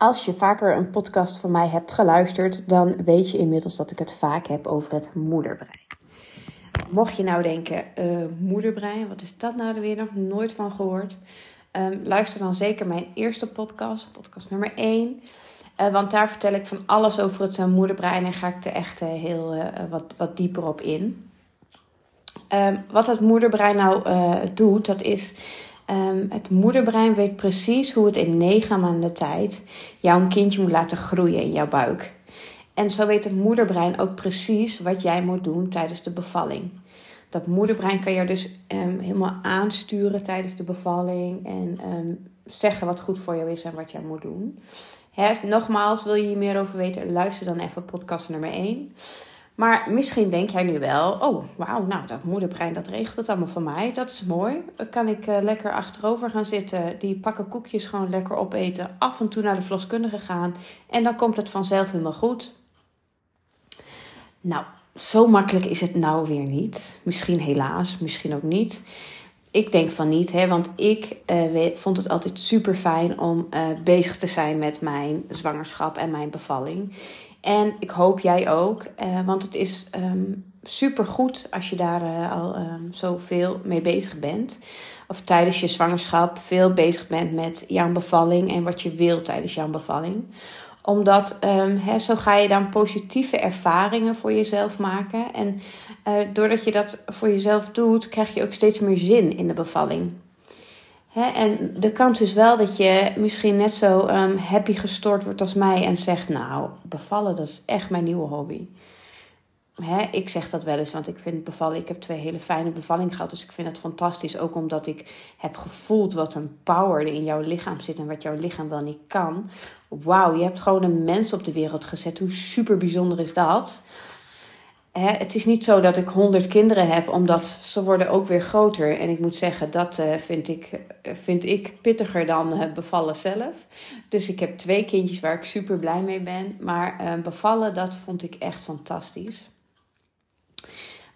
Als je vaker een podcast van mij hebt geluisterd, dan weet je inmiddels dat ik het vaak heb over het moederbrein. Mocht je nou denken, uh, moederbrein, wat is dat nou weer? Nog nooit van gehoord. Um, luister dan zeker mijn eerste podcast, podcast nummer 1. Uh, eh, want daar vertel ik van alles over het uh, moederbrein en ga ik er echt heel wat, wat dieper op in. Um, wat het moederbrein nou doet, dat is Um, het moederbrein weet precies hoe het in negen maanden tijd jouw kindje moet laten groeien in jouw buik. En zo weet het moederbrein ook precies wat jij moet doen tijdens de bevalling. Dat moederbrein kan je dus um, helemaal aansturen tijdens de bevalling en um, zeggen wat goed voor jou is en wat jij moet doen. Nogmaals, wil je hier meer over weten? Luister dan even podcast nummer 1. Maar misschien denk jij nu wel, oh wauw, nou dat moederbrein dat regelt het allemaal voor mij. Dat is mooi. Dan kan ik uh, lekker achterover gaan zitten, die pakken koekjes gewoon lekker opeten, af en toe naar de verloskundige gaan en dan komt het vanzelf helemaal goed. Nou, zo makkelijk is het nou weer niet. Misschien helaas, misschien ook niet. Ik denk van niet, hè, want ik uh, vond het altijd super fijn om uh, bezig te zijn met mijn zwangerschap en mijn bevalling. En ik hoop jij ook, uh, want het is um, ehm, super goed als je daar uh, al um, zoveel mee bezig bent. Of tijdens je zwangerschap veel bezig bent met jouw bevalling en wat je wil tijdens jouw bevalling omdat um, zo ga je dan positieve ervaringen voor jezelf maken. En uh, doordat je dat voor jezelf doet, krijg je ook steeds meer zin in de bevalling. En de kans is wel dat je misschien net zo um, happy gestort wordt als mij en zegt: Nou, bevallen, dat is echt mijn nieuwe hobby. Hè, ik zeg dat wel eens, want ik vind bevallen. Ik heb twee hele fijne bevallingen gehad. Dus ik vind het fantastisch. Ook omdat ik heb gevoeld wat een power er in jouw lichaam zit en wat jouw lichaam wel niet kan. Wauw, je hebt gewoon een mens op de wereld gezet. Hoe super bijzonder is dat? Hè, het is niet zo dat ik honderd kinderen heb, omdat ze worden ook weer groter. En ik moet zeggen, dat uh, vind, ik, vind ik pittiger dan uh, bevallen zelf. Dus ik heb twee kindjes waar ik super blij mee ben. Maar bevallen, dat vond ik echt fantastisch.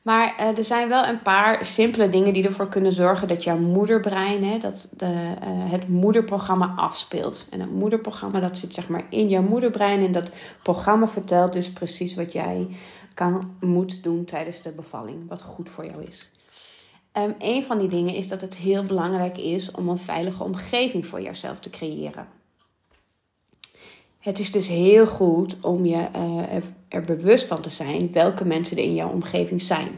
Maar uh, er zijn wel een paar simpele dingen die ervoor kunnen zorgen dat jouw moederbrein hè, dat de, uh, het moederprogramma afspeelt. En het moederprogramma dat zit zeg maar in jouw moederbrein. En dat programma vertelt dus precies wat jij kan, moet doen tijdens de bevalling. Wat goed voor jou is. Um, een van die dingen is dat het heel belangrijk is om een veilige omgeving voor jezelf te creëren. Het is dus heel goed om je uh, er bewust van te zijn welke mensen er in jouw omgeving zijn.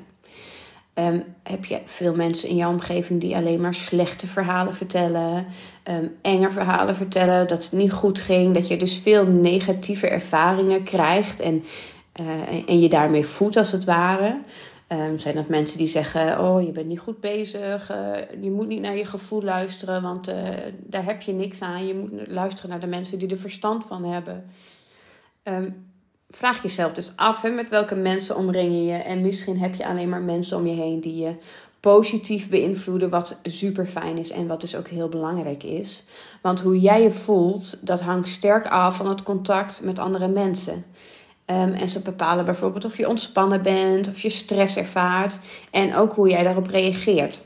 Um, heb je veel mensen in jouw omgeving die alleen maar slechte verhalen vertellen, um, enge verhalen vertellen, dat het niet goed ging, dat je dus veel negatieve ervaringen krijgt en, uh, en je daarmee voedt als het ware. Um, zijn dat mensen die zeggen: Oh, je bent niet goed bezig. Uh, je moet niet naar je gevoel luisteren, want uh, daar heb je niks aan. Je moet luisteren naar de mensen die er verstand van hebben. Um, vraag jezelf dus af met welke mensen omring je je. En misschien heb je alleen maar mensen om je heen die je positief beïnvloeden, wat super fijn is en wat dus ook heel belangrijk is. Want hoe jij je voelt, dat hangt sterk af van het contact met andere mensen. Um, en ze bepalen bijvoorbeeld of je ontspannen bent, of je stress ervaart en ook hoe jij daarop reageert.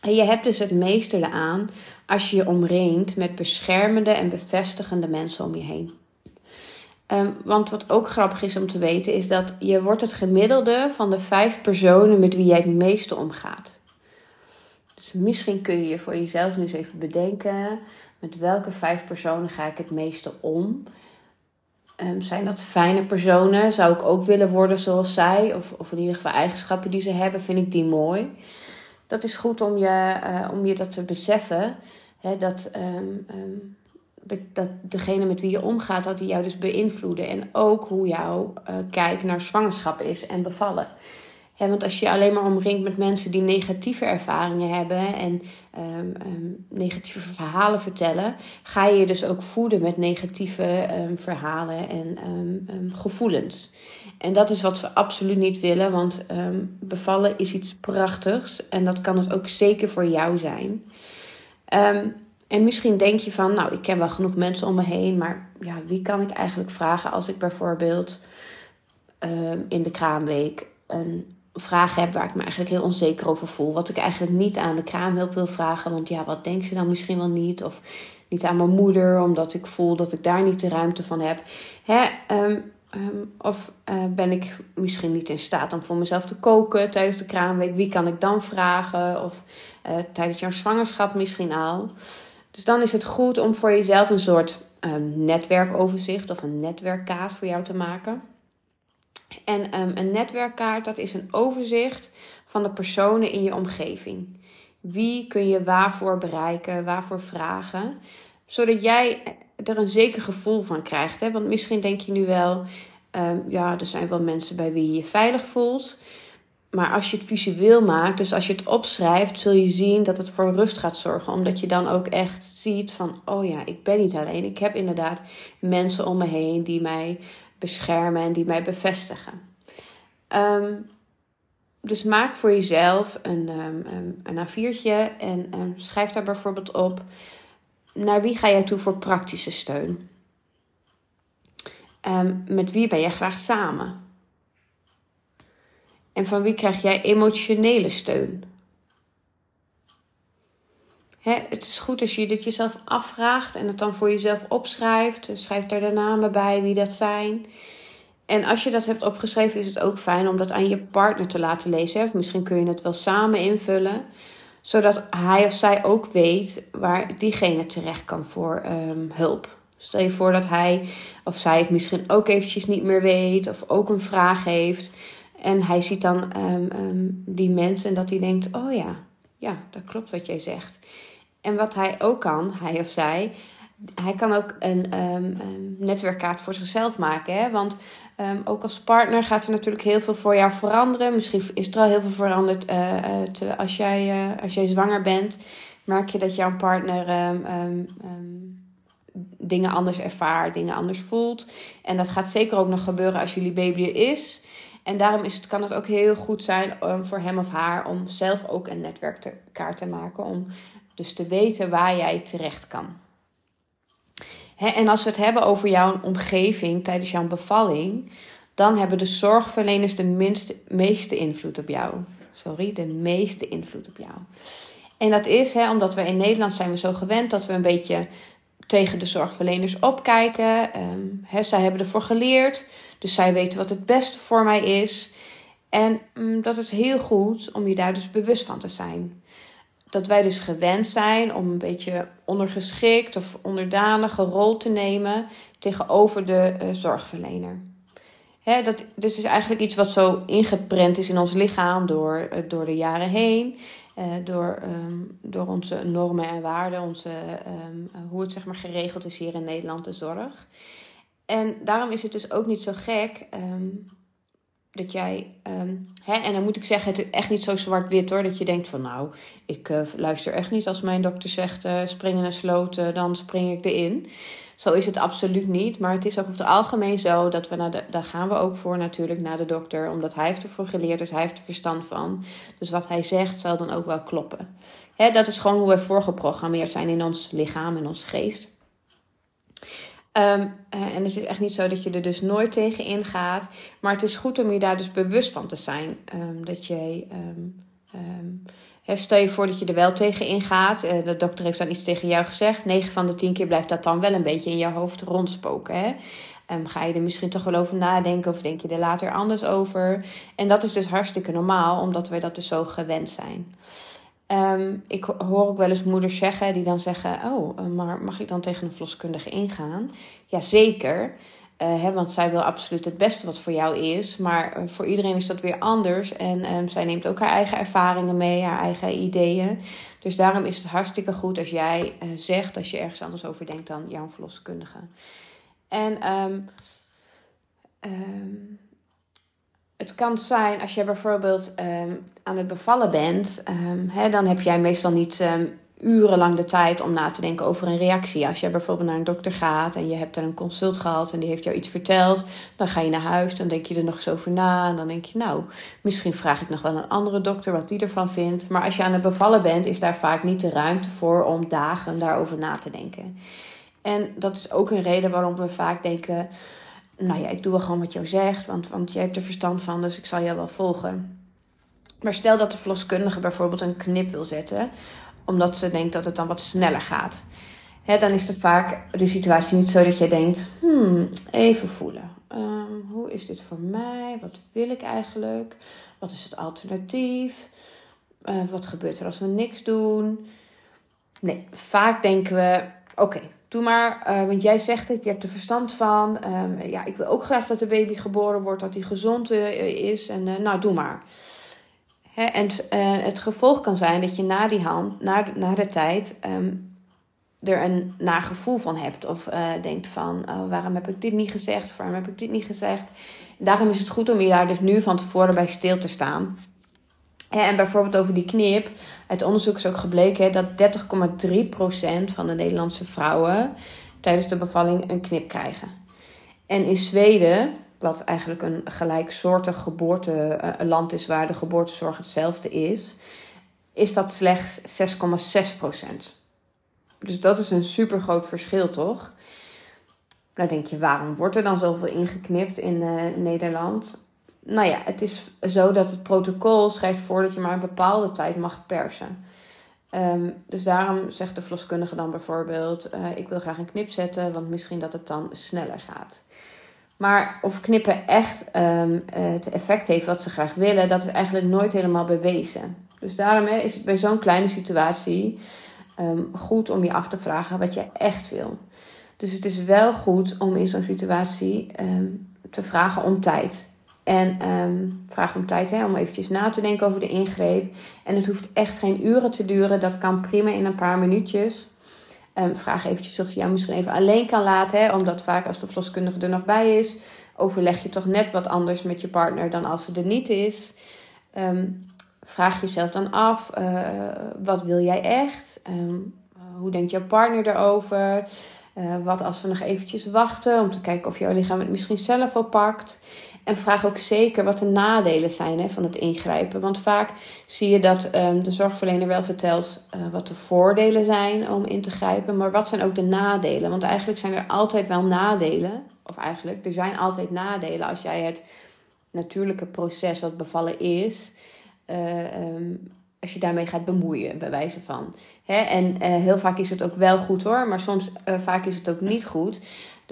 En je hebt dus het meeste eraan als je je omringt met beschermende en bevestigende mensen om je heen. Um, want wat ook grappig is om te weten, is dat je wordt het gemiddelde van de vijf personen met wie jij het meeste omgaat. Dus misschien kun je je voor jezelf nu eens even bedenken: met welke vijf personen ga ik het meeste om? Um, zijn dat fijne personen? Zou ik ook willen worden zoals zij? Of, of in ieder geval eigenschappen die ze hebben, vind ik die mooi. Dat is goed om je, uh, om je dat te beseffen. Hè, dat, um, um, dat, dat degene met wie je omgaat, dat die jou dus beïnvloeden. En ook hoe jouw uh, kijk naar zwangerschap is en bevallen. He, want als je alleen maar omringt met mensen die negatieve ervaringen hebben en um, um, negatieve verhalen vertellen, ga je je dus ook voeden met negatieve um, verhalen en gevoelens. En dat is wat we absoluut niet willen, want bevallen is iets prachtigs en dat kan het ook zeker voor jou zijn. en misschien denk je van, nou, ik ken wel genoeg mensen om me heen, maar ja, wie kan ik eigenlijk vragen als ik bijvoorbeeld in de kraamweek een vragen heb waar ik me eigenlijk heel onzeker over voel. Wat ik eigenlijk niet aan de kraamhulp wil vragen. Want ja, wat denkt ze dan misschien wel niet? Of niet aan mijn moeder, omdat ik voel dat ik daar niet de ruimte van heb. Hè? Ehm, ehm, of eh, ben ik misschien niet in staat om voor mezelf te koken tijdens de kraamweek? Wie kan ik dan vragen? Of uh, tijdens jouw zwangerschap misschien al. Dus dan is het goed om voor jezelf een soort um, netwerkoverzicht of een netwerkkaart voor jou te maken. En een netwerkkaart, dat is een overzicht van de personen in je omgeving. Wie kun je waarvoor bereiken, waarvoor vragen, zodat jij er een zeker gevoel van krijgt. Hè? Want misschien denk je nu wel, um, ja, er zijn wel mensen bij wie je je veilig voelt. Maar als je het visueel maakt, dus als je het opschrijft, zul je zien dat het voor rust gaat zorgen. Omdat je dan ook echt ziet van, oh ja, ik ben niet alleen. Ik heb inderdaad mensen om me heen die mij beschermen en die mij bevestigen. Um, dus maak voor jezelf een, um, een A4'tje en um, schrijf daar bijvoorbeeld op naar wie ga jij toe voor praktische steun? Met wie ben jij graag samen? En van wie krijg jij emotionele steun? Het is goed als je dit jezelf afvraagt en het dan voor jezelf opschrijft. Schrijf daar de namen bij, wie dat zijn. En als je dat hebt opgeschreven, is het ook fijn om dat aan je partner te laten lezen. Of misschien kun je het wel samen invullen, zodat hij of zij ook weet waar diegene terecht kan voor um, hulp. Stel je voor dat hij of zij het misschien ook eventjes niet meer weet of ook een vraag heeft. En hij ziet dan um, um, die mensen en dat hij denkt: Oh ja, ja, dat klopt wat jij zegt. En wat hij ook kan, hij of zij, hij kan ook een um, netwerkkaart voor zichzelf maken. Hè? Want um, ook als partner gaat er natuurlijk heel veel voor jou veranderen. Misschien is er al heel veel veranderd uh, uh, te, als, jij, uh, als jij zwanger bent. Merk je dat jouw partner dingen anders ervaart, dingen anders voelt. En dat gaat zeker ook nog gebeuren als jullie baby er is. En daarom is het, kan het ook heel goed zijn voor hem of haar om zelf ook een netwerkkaart te maken. Om dus te weten waar jij terecht kan en als we het hebben over jouw omgeving tijdens jouw bevalling, dan hebben de zorgverleners de minste, meeste invloed op jou. Sorry, de meeste invloed op jou. En dat is omdat we in Nederland zijn we zo gewend dat we een beetje tegen de zorgverleners opkijken. Um, zij hebben ervoor geleerd, dus zij weten wat het beste voor mij is. En um, dat is heel goed om je daar dus bewust van te zijn dat wij dus gewend zijn om een beetje ondergeschikt of onderdanige rol te nemen tegenover de uh, zorgverlener. Hè, dat dus is eigenlijk iets wat zo ingeprent is in ons lichaam door, uh, door de jaren heen. Uh, door, um, door onze normen en waarden, onze, um, hoe het zeg maar geregeld is hier in Nederland, de zorg. En daarom is het dus ook niet zo gek um, dat jij. Um, hè, en dan moet ik zeggen, het is echt niet zo zwart-wit hoor. Dat je denkt van nou, ik uh, luister echt niet als mijn dokter zegt uh, spring in een sloot, uh, dan spring ik erin. Zo is het absoluut niet. Maar het is ook over het algemeen zo dat we naar de, daar gaan we ook voor natuurlijk naar de dokter. Omdat hij heeft ervoor geleerd, dus hij heeft er verstand van. Dus wat hij zegt zal dan ook wel kloppen. Hè, dat is gewoon hoe we voorgeprogrammeerd zijn in ons lichaam en ons geest. Um, en het is echt niet zo dat je er dus nooit tegen ingaat. Maar het is goed om je daar dus bewust van te zijn. Um, dat je. Um, stel je voor dat je er wel tegen ingaat. Uh, de dokter heeft dan iets tegen jou gezegd. 9 van de 10 keer blijft dat dan wel een beetje in jouw hoofd rondspoken. Hè? ga je er misschien toch wel over nadenken of denk je er later anders over? En dat is dus hartstikke normaal, omdat wij dat dus zo gewend zijn. Um, ik hoor ook wel eens moeders zeggen die dan zeggen: Oh, eh, maar mag ik dan tegen een verloskundige ingaan? Ja, zeker. Uh, hè, want zij wil absoluut het beste wat voor jou is. Maar uh, voor iedereen is dat weer anders. En um, zij neemt ook haar eigen ervaringen mee, haar eigen ideeën. Dus daarom is het hartstikke goed als jij zegt, als je ergens anders over denkt dan jouw verloskundige. En um, het kan zijn als je bijvoorbeeld um, aan het bevallen bent, um, hè, dan heb jij meestal niet um, urenlang de tijd om na te denken over een reactie. Als je bijvoorbeeld naar een dokter gaat en je hebt er een consult gehad en die heeft jou iets verteld, dan ga je naar huis, dan denk je er nog eens over na en dan denk je, nou, misschien vraag ik nog wel een andere dokter wat die ervan vindt. Maar als je aan het bevallen bent, is daar vaak niet de ruimte voor om dagen daarover na te denken. En dat is ook een reden waarom we vaak denken nou ja, ik doe wel gewoon wat jou zegt, want, want jij hebt er verstand van, dus ik zal jou wel volgen. Maar stel dat de verloskundige bijvoorbeeld een knip wil zetten, omdat ze denkt dat het dan wat sneller gaat. Hè, dan is er vaak de situatie niet zo dat je denkt: hmm, even voelen. Ehm, hoe is dit voor mij? Wat wil ik eigenlijk? Wat is het alternatief? Uh, wat gebeurt er als we niks doen? Nee, vaak denken we: oké, doe maar. Uh, want jij zegt het, je hebt er verstand van. Um, ja, ik wil ook graag dat de baby geboren wordt, dat hij gezond uh, is. En nou, doe maar. Hè, en het gevolg kan zijn dat je na die hand, na, na de tijd. Um, er een nagevoel van hebt. Of denkt van, oh, waarom heb ik dit niet gezegd? waarom heb ik dit niet gezegd? Daarom is het goed om je daar dus nu van tevoren bij stil te staan. En bijvoorbeeld over die knip. Uit onderzoek is ook gebleken dat 30,3% van de Nederlandse vrouwen tijdens de bevalling een knip krijgen. En in Zweden, wat eigenlijk een gelijksoortig geboorteland is waar de geboortezorg hetzelfde is, is dat slechts 6,6%. Dus dat is een super groot verschil, toch? Nou denk je, waarom wordt er dan zoveel ingeknipt in uh, Nederland? Nou ja, het is zo dat het protocol schrijft voor dat je maar een bepaalde tijd mag persen. Um, dus daarom zegt de verloskundige dan bijvoorbeeld: uh, Ik wil graag een knip zetten, want misschien dat het dan sneller gaat. Maar of knippen echt um, het effect heeft wat ze graag willen, dat is eigenlijk nooit helemaal bewezen. Dus daarom is het bij zo'n kleine situatie um, goed om je af te vragen wat je echt wil. Dus het is wel goed om in zo'n situatie te vragen om tijd. En um, vraag om tijd hè, om eventjes na te denken over de ingreep. En het hoeft echt geen uren te duren. Dat kan prima in een paar minuutjes. Um, vraag eventjes of je jou misschien even alleen kan laten. Hè, omdat vaak als de verloskundige er nog bij is, overleg je toch net wat anders met je partner dan als ze er niet is. Um, vraag jezelf dan af, uh, wat wil jij echt? Hoe denkt jouw partner erover? Uh, wat als we nog eventjes wachten om te kijken of jouw lichaam het misschien zelf al pakt? En vraag ook zeker wat de nadelen zijn hè, van het ingrijpen. Want vaak zie je dat um, de zorgverlener wel vertelt uh, wat de voordelen zijn om in te grijpen. Maar wat zijn ook de nadelen? Want eigenlijk zijn er altijd wel nadelen. Of eigenlijk, er zijn altijd nadelen als jij het natuurlijke proces wat bevallen is uh, als je daarmee gaat bemoeien, bij wijze van. Hè? En uh, heel vaak is het ook wel goed hoor, maar soms vaak is het ook niet goed.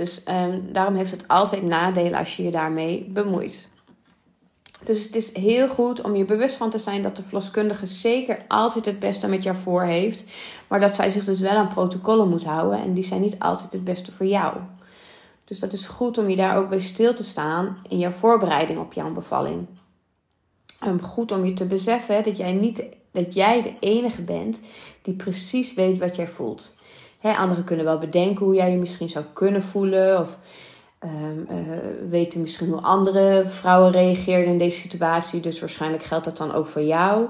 Dus um, daarom heeft het altijd nadelen als je je daarmee bemoeit. Dus het is heel goed om je bewust van te zijn dat de verloskundige zeker altijd het beste met jou voor heeft. Maar dat zij zich dus wel aan protocollen moet houden en die zijn niet altijd het beste voor jou. Dus dat is goed om je daar ook bij stil te staan in jouw voorbereiding op jouw bevalling um, goed om je te beseffen dat jij niet dat jij de enige bent die precies weet wat jij voelt. Hè, anderen kunnen wel bedenken hoe jij je misschien zou kunnen voelen. Of um, uh, weten misschien hoe andere vrouwen reageerden in deze situatie. Dus waarschijnlijk geldt dat dan ook voor jou.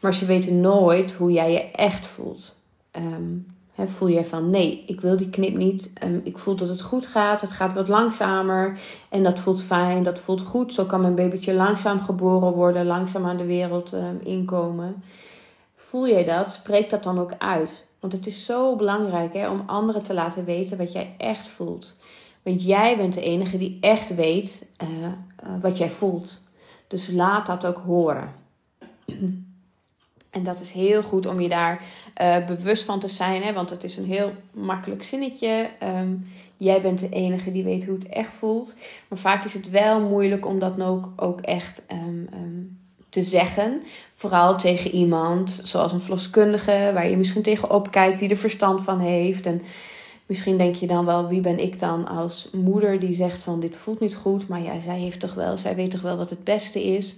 Maar ze weten nooit hoe jij je echt voelt. Um, voel je van nee, ik wil die knip niet. Um, ik voel dat het goed gaat. Het gaat wat langzamer. En dat voelt fijn. Dat voelt goed. Zo kan mijn babytje langzaam geboren worden. Langzaam aan de wereld inkomen. Voel jij dat? Spreek dat dan ook uit. Want het is zo belangrijk hè, om anderen te laten weten wat jij echt voelt. Want jij bent de enige die echt weet uh, uh, wat jij voelt. Dus laat dat ook horen. En dat is heel goed om je daar uh, bewust van te zijn. Hè? Want het is een heel makkelijk zinnetje. Um, jij bent de enige die weet hoe het echt voelt. Maar vaak is het wel moeilijk om dat ook, ook echt um, um, te zeggen. Vooral tegen iemand zoals een verloskundige, waar je misschien tegenop kijkt, die er verstand van heeft. En misschien denk je dan wel, wie ben ik dan als moeder die zegt van dit voelt niet goed. Maar ja, zij heeft toch wel, zij weet toch wel wat het beste is.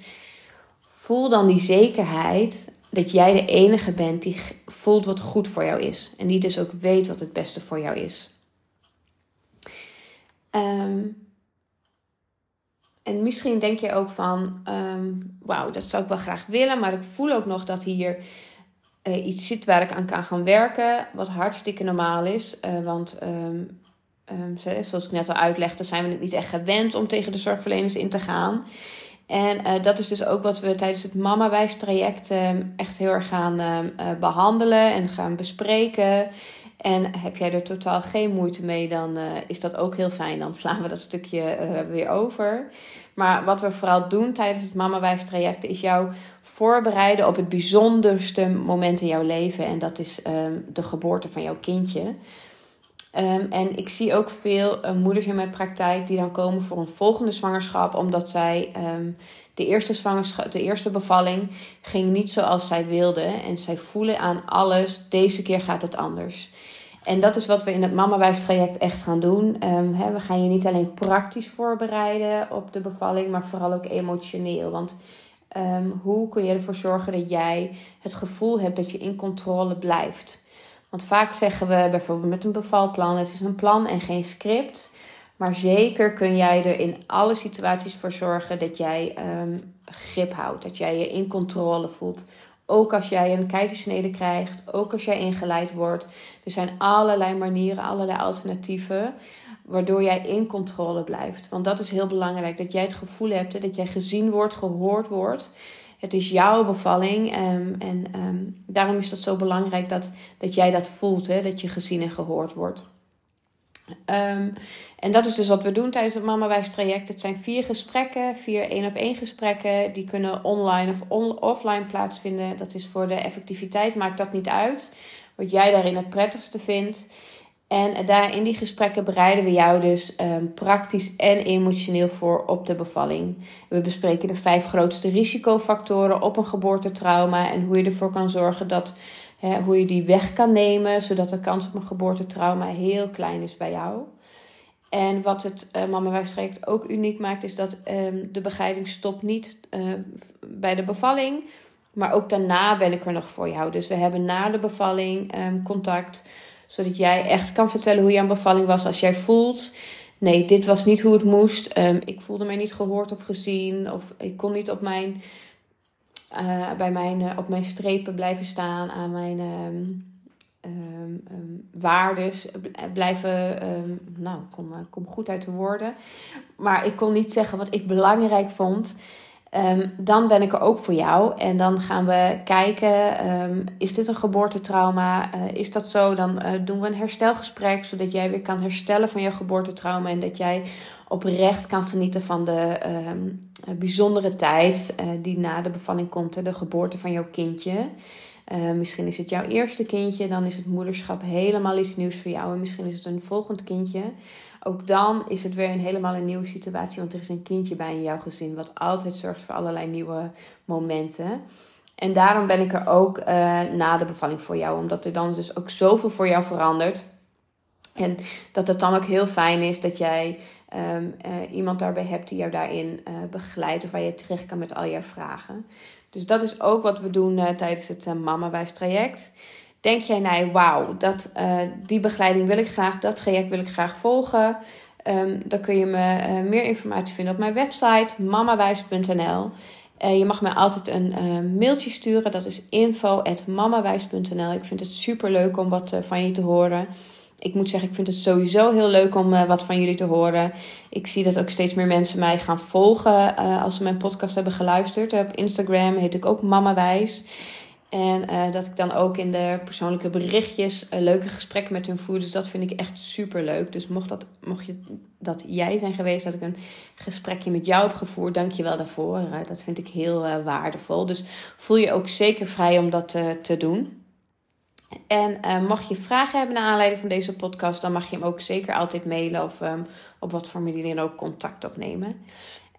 Voel dan die zekerheid dat jij de enige bent die voelt wat goed voor jou is. En die dus ook weet wat het beste voor jou is. Um, en misschien denk je ook van, um, wauw, dat zou ik wel graag willen, maar ik voel ook nog dat hier uh, iets zit waar ik aan kan gaan werken, wat hartstikke normaal is. Uh, want um, zoals ik net al uitlegde, zijn we het niet echt gewend om tegen de zorgverleners in te gaan. En uh, dat is dus ook wat we tijdens het Mama traject echt heel erg gaan behandelen en gaan bespreken. En heb jij er totaal geen moeite mee, dan is dat ook heel fijn. Dan slaan we dat stukje weer over. Maar wat we vooral doen tijdens het Mama traject is jou voorbereiden op het bijzonderste moment in jouw leven. En dat is ehm, de geboorte van jouw kindje. Ehm, en ik zie ook veel uh, moeders in mijn praktijk die dan komen voor een volgende zwangerschap, omdat zij ehm, de, eerste zwangerschap, de eerste bevalling ging niet zoals zij wilden. En zij voelen aan alles, deze keer gaat het anders. En dat is wat we in het Mama traject echt gaan doen. Um, hè, we gaan je niet alleen praktisch voorbereiden op de bevalling, maar vooral ook emotioneel. Want hoe kun je ervoor zorgen dat jij het gevoel hebt dat je in controle blijft? Want vaak zeggen we bijvoorbeeld met een bevalplan: het is een plan en geen script. Maar zeker kun jij er in alle situaties voor zorgen dat jij um, grip houdt. Dat jij je in controle voelt. Ook als jij een keizersnede krijgt, ook als jij ingeleid wordt. Er zijn allerlei manieren, allerlei alternatieven, waardoor jij in controle blijft. Want dat is heel belangrijk, dat jij het gevoel hebt dat jij gezien wordt, gehoord wordt. Het is jouw bevalling um, en um, daarom is dat zo belangrijk dat, dat jij dat voelt, hè, dat je gezien en gehoord wordt. Um, en dat is dus wat we doen tijdens het Mama traject. Het zijn vier gesprekken, vier één op één gesprekken. Die kunnen online of offline plaatsvinden. Dat is voor de effectiviteit, maakt dat niet uit. Wat jij daarin het prettigste vindt. En daar in die gesprekken bereiden we jou dus um, praktisch en emotioneel voor op de bevalling. We bespreken de vijf grootste risicofactoren op een geboortetrauma en hoe je ervoor kan zorgen dat hoe je die weg kan nemen, zodat de kans op een geboortetrauma heel klein is bij jou. En wat het uh, Mama Wijf ook uniek maakt, is dat um, de begeleiding stopt niet uh, bij de bevalling, maar ook daarna ben ik er nog voor jou. Dus we hebben na de bevalling um, contact zodat jij echt kan vertellen hoe jouw bevalling was. Als jij voelt, nee, dit was niet hoe het moest. Um, ik voelde mij niet gehoord of gezien. Of ik kon niet op mijn, uh, bij mijn, uh, op mijn strepen blijven staan. Aan mijn um, waardes blijven. nou, kom, kom goed uit de woorden. Maar ik kon niet zeggen wat ik belangrijk vond. Um, dan ben ik er ook voor jou. En dan gaan we kijken: um, is dit een geboortetrauma? Uh, is dat zo? Dan uh, doen we een herstelgesprek, zodat jij weer kan herstellen van je geboortetrauma. En dat jij oprecht kan genieten van de um, bijzondere tijd uh, die na de bevalling komt, de geboorte van jouw kindje. misschien is het jouw eerste kindje, dan is het moederschap helemaal iets nieuws voor jou. En misschien is het een volgend kindje. Ook dan is het weer een helemaal een nieuwe situatie, want er is een kindje bij in jouw gezin, wat altijd zorgt voor allerlei nieuwe momenten. En daarom ben ik er ook uh, na de bevalling voor jou, omdat er dan dus ook zoveel voor jou verandert. En dat het dan ook heel fijn is dat jij um, uh, iemand daarbij hebt die jou daarin uh, begeleidt of waar je terecht kan met al je vragen. Dus dat is ook wat we doen tijdens het Mama traject. Denk jij, nou wauw, dat, uh, die begeleiding wil ik graag, dat traject wil ik graag volgen. Um, dan kun je me uh, meer informatie vinden op mijn website mamawijs.nl. Uh, je mag mij altijd een mailtje sturen, dat is info.mamawijs.nl. Ik vind het super leuk om wat van je te horen. Ik moet zeggen, ik vind het sowieso heel leuk om wat van jullie te horen. Ik zie dat ook steeds meer mensen mij gaan volgen als ze mijn podcast hebben geluisterd. Op Instagram heet ik ook Mamawijs. En uh, dat ik dan ook in de persoonlijke berichtjes uh, leuke gesprekken met hun voer. Dus dat vind ik echt super leuk. Dus mocht, dat, mocht je, dat jij zijn geweest, dat ik een gesprekje met jou heb gevoerd, dank je wel daarvoor. Uh, dat vind ik heel waardevol. Dus voel je ook zeker vrij om dat te doen. En mag je vragen hebben naar aanleiding van deze podcast, dan mag je hem ook zeker altijd mailen of um, op wat voor manier dan ook contact opnemen.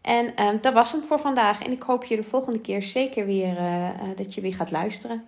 En um, dat was hem voor vandaag. En ik hoop je de volgende keer zeker weer uh, dat je weer gaat luisteren.